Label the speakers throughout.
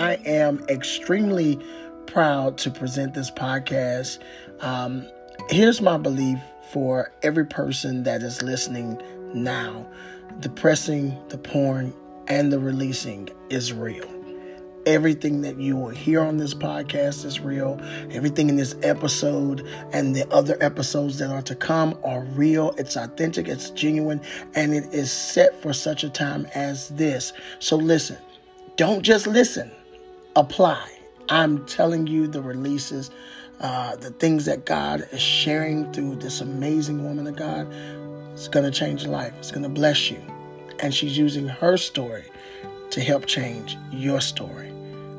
Speaker 1: I am extremely proud to present this podcast. Um, here's my belief for every person that is listening now the pressing, the pouring, and the releasing is real. Everything that you will hear on this podcast is real. Everything in this episode and the other episodes that are to come are real. It's authentic, it's genuine, and it is set for such a time as this. So listen, don't just listen, apply. I'm telling you the releases, uh, the things that God is sharing through this amazing woman of God. It's going to change your life, it's going to bless you. And she's using her story to help change your story.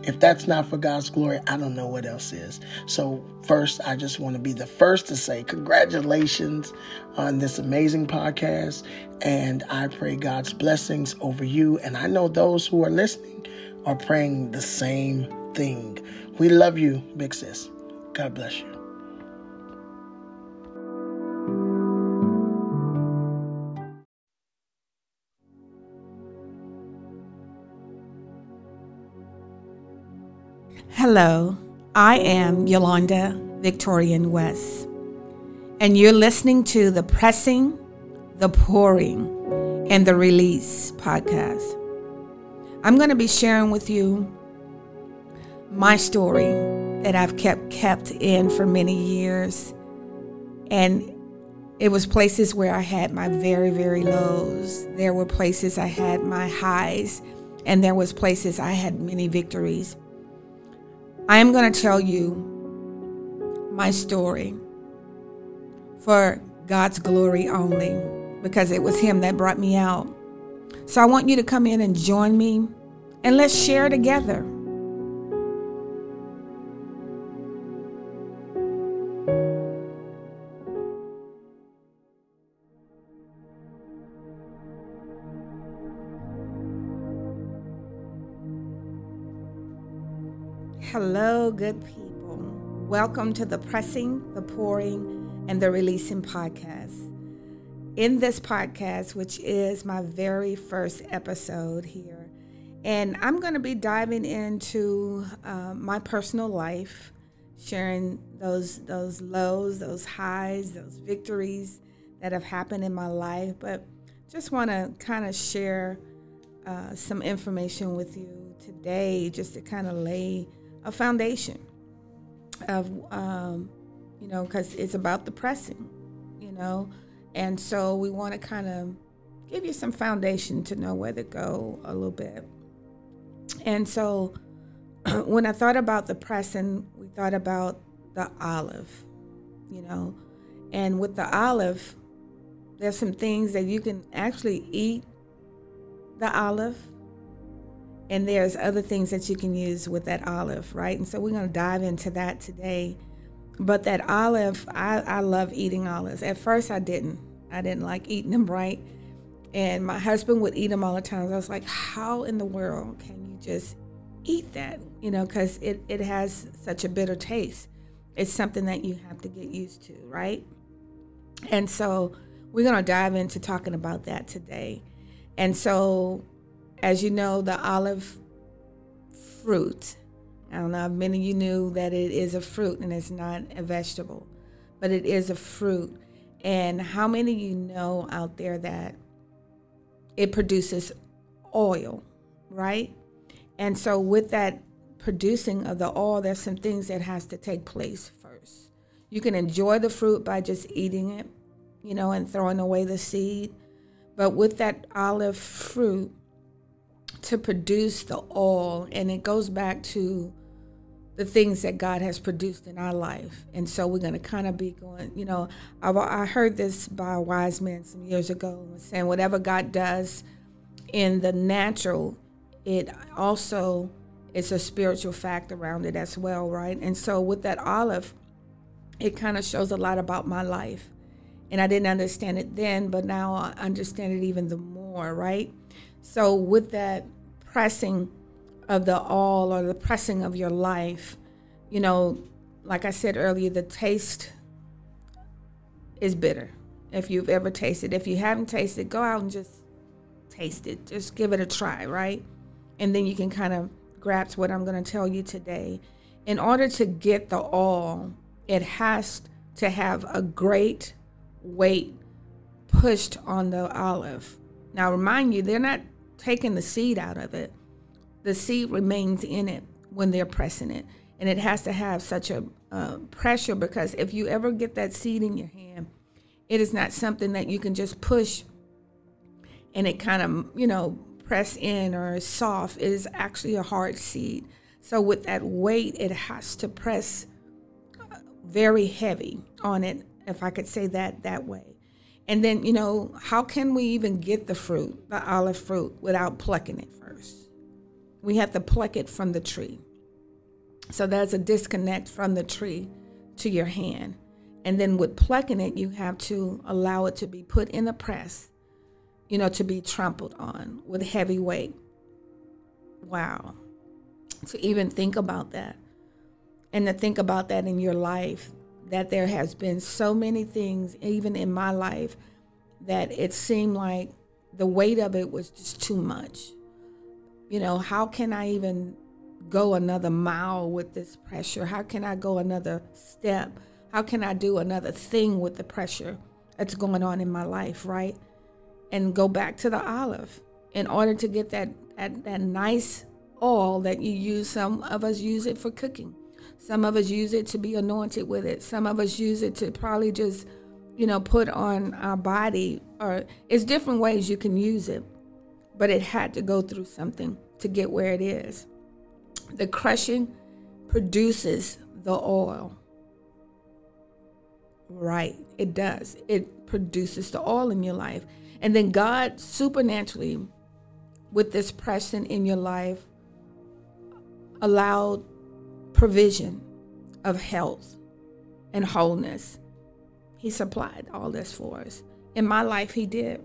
Speaker 1: If that's not for God's glory, I don't know what else is. So, first, I just want to be the first to say congratulations on this amazing podcast. And I pray God's blessings over you. And I know those who are listening are praying the same thing. We love you, big sis. God bless you.
Speaker 2: Hello, I am Yolanda Victorian West, and you're listening to the Pressing, the Pouring, and the Release podcast. I'm going to be sharing with you my story that I've kept kept in for many years, and it was places where I had my very very lows. There were places I had my highs, and there was places I had many victories. I am going to tell you my story for God's glory only because it was Him that brought me out. So I want you to come in and join me and let's share together. Hello, good people. Welcome to the Pressing, the Pouring, and the Releasing podcast. In this podcast, which is my very first episode here, and I'm going to be diving into uh, my personal life, sharing those those lows, those highs, those victories that have happened in my life. But just want to kind of share uh, some information with you today, just to kind of lay a foundation of um, you know because it's about the pressing you know and so we want to kind of give you some foundation to know where to go a little bit and so when i thought about the pressing we thought about the olive you know and with the olive there's some things that you can actually eat the olive and there's other things that you can use with that olive, right? And so we're going to dive into that today. But that olive, I, I love eating olives. At first, I didn't. I didn't like eating them, right? And my husband would eat them all the time. I was like, how in the world can you just eat that? You know, because it, it has such a bitter taste. It's something that you have to get used to, right? And so we're going to dive into talking about that today. And so as you know, the olive fruit, I don't know if many of you knew that it is a fruit and it's not a vegetable, but it is a fruit. And how many of you know out there that it produces oil, right? And so with that producing of the oil, there's some things that has to take place first. You can enjoy the fruit by just eating it, you know, and throwing away the seed. But with that olive fruit, to produce the oil, and it goes back to the things that God has produced in our life. And so we're going to kind of be going, you know, I, I heard this by a wise man some years ago, saying whatever God does in the natural, it also is a spiritual fact around it as well, right? And so with that olive, it kind of shows a lot about my life. And I didn't understand it then, but now I understand it even the more, right? So, with that pressing of the all or the pressing of your life, you know, like I said earlier, the taste is bitter. If you've ever tasted, if you haven't tasted, go out and just taste it. Just give it a try, right? And then you can kind of grasp what I'm going to tell you today. In order to get the all, it has to have a great weight pushed on the olive. Now, remind you, they're not taking the seed out of it, the seed remains in it when they're pressing it. And it has to have such a uh, pressure because if you ever get that seed in your hand, it is not something that you can just push and it kind of, you know, press in or soft. It is actually a hard seed. So with that weight, it has to press uh, very heavy on it, if I could say that that way. And then, you know, how can we even get the fruit, the olive fruit, without plucking it first? We have to pluck it from the tree. So there's a disconnect from the tree to your hand. And then with plucking it, you have to allow it to be put in a press you know, to be trampled on with heavy weight. Wow. To even think about that and to think about that in your life, that there has been so many things, even in my life, that it seemed like the weight of it was just too much. You know, how can I even go another mile with this pressure? How can I go another step? How can I do another thing with the pressure that's going on in my life, right? and go back to the olive in order to get that, that, that nice oil that you use. Some of us use it for cooking. Some of us use it to be anointed with it. Some of us use it to probably just, you know, put on our body. Or it's different ways you can use it, but it had to go through something to get where it is. The crushing produces the oil. Right, it does. It produces the oil in your life. And then God supernaturally, with this pressing in your life, allowed provision of health and wholeness. He supplied all this for us. In my life, He did.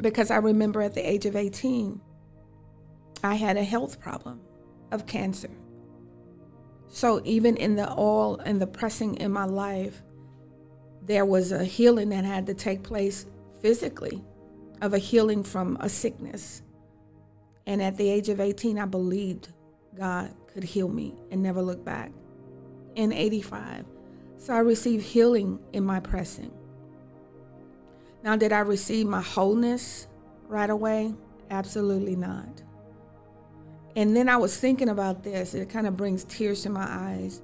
Speaker 2: Because I remember at the age of 18, I had a health problem of cancer. So even in the all and the pressing in my life, there was a healing that had to take place physically of a healing from a sickness. And at the age of 18, I believed God could heal me and never look back. In 85, so I received healing in my pressing. Now, did I receive my wholeness right away? Absolutely not. And then I was thinking about this, it kind of brings tears to my eyes.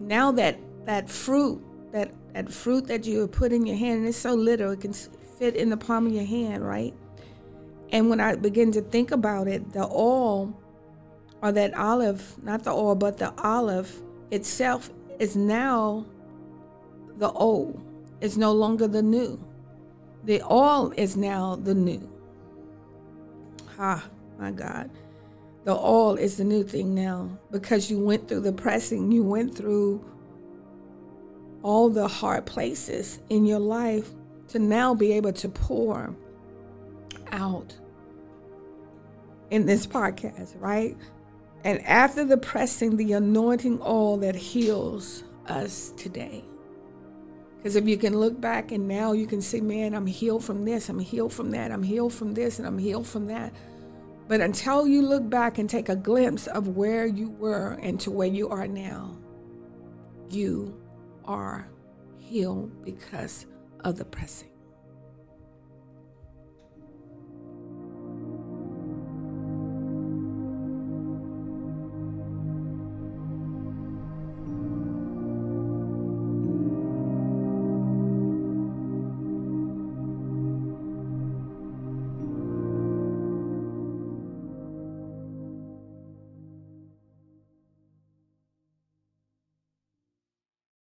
Speaker 2: Now that that fruit that that fruit that you put in your hand, and it's so little, it can fit in the palm of your hand, right? And when I begin to think about it, the oil or that olive, not the oil, but the olive itself is now the old. It's no longer the new. The all is now the new. Ah, my God. The all is the new thing now because you went through the pressing, you went through all the hard places in your life to now be able to pour out in this podcast, right? And after the pressing, the anointing all that heals us today. Because if you can look back and now you can see, man, I'm healed from this, I'm healed from that, I'm healed from this, and I'm healed from that. But until you look back and take a glimpse of where you were and to where you are now, you are healed because of the pressing.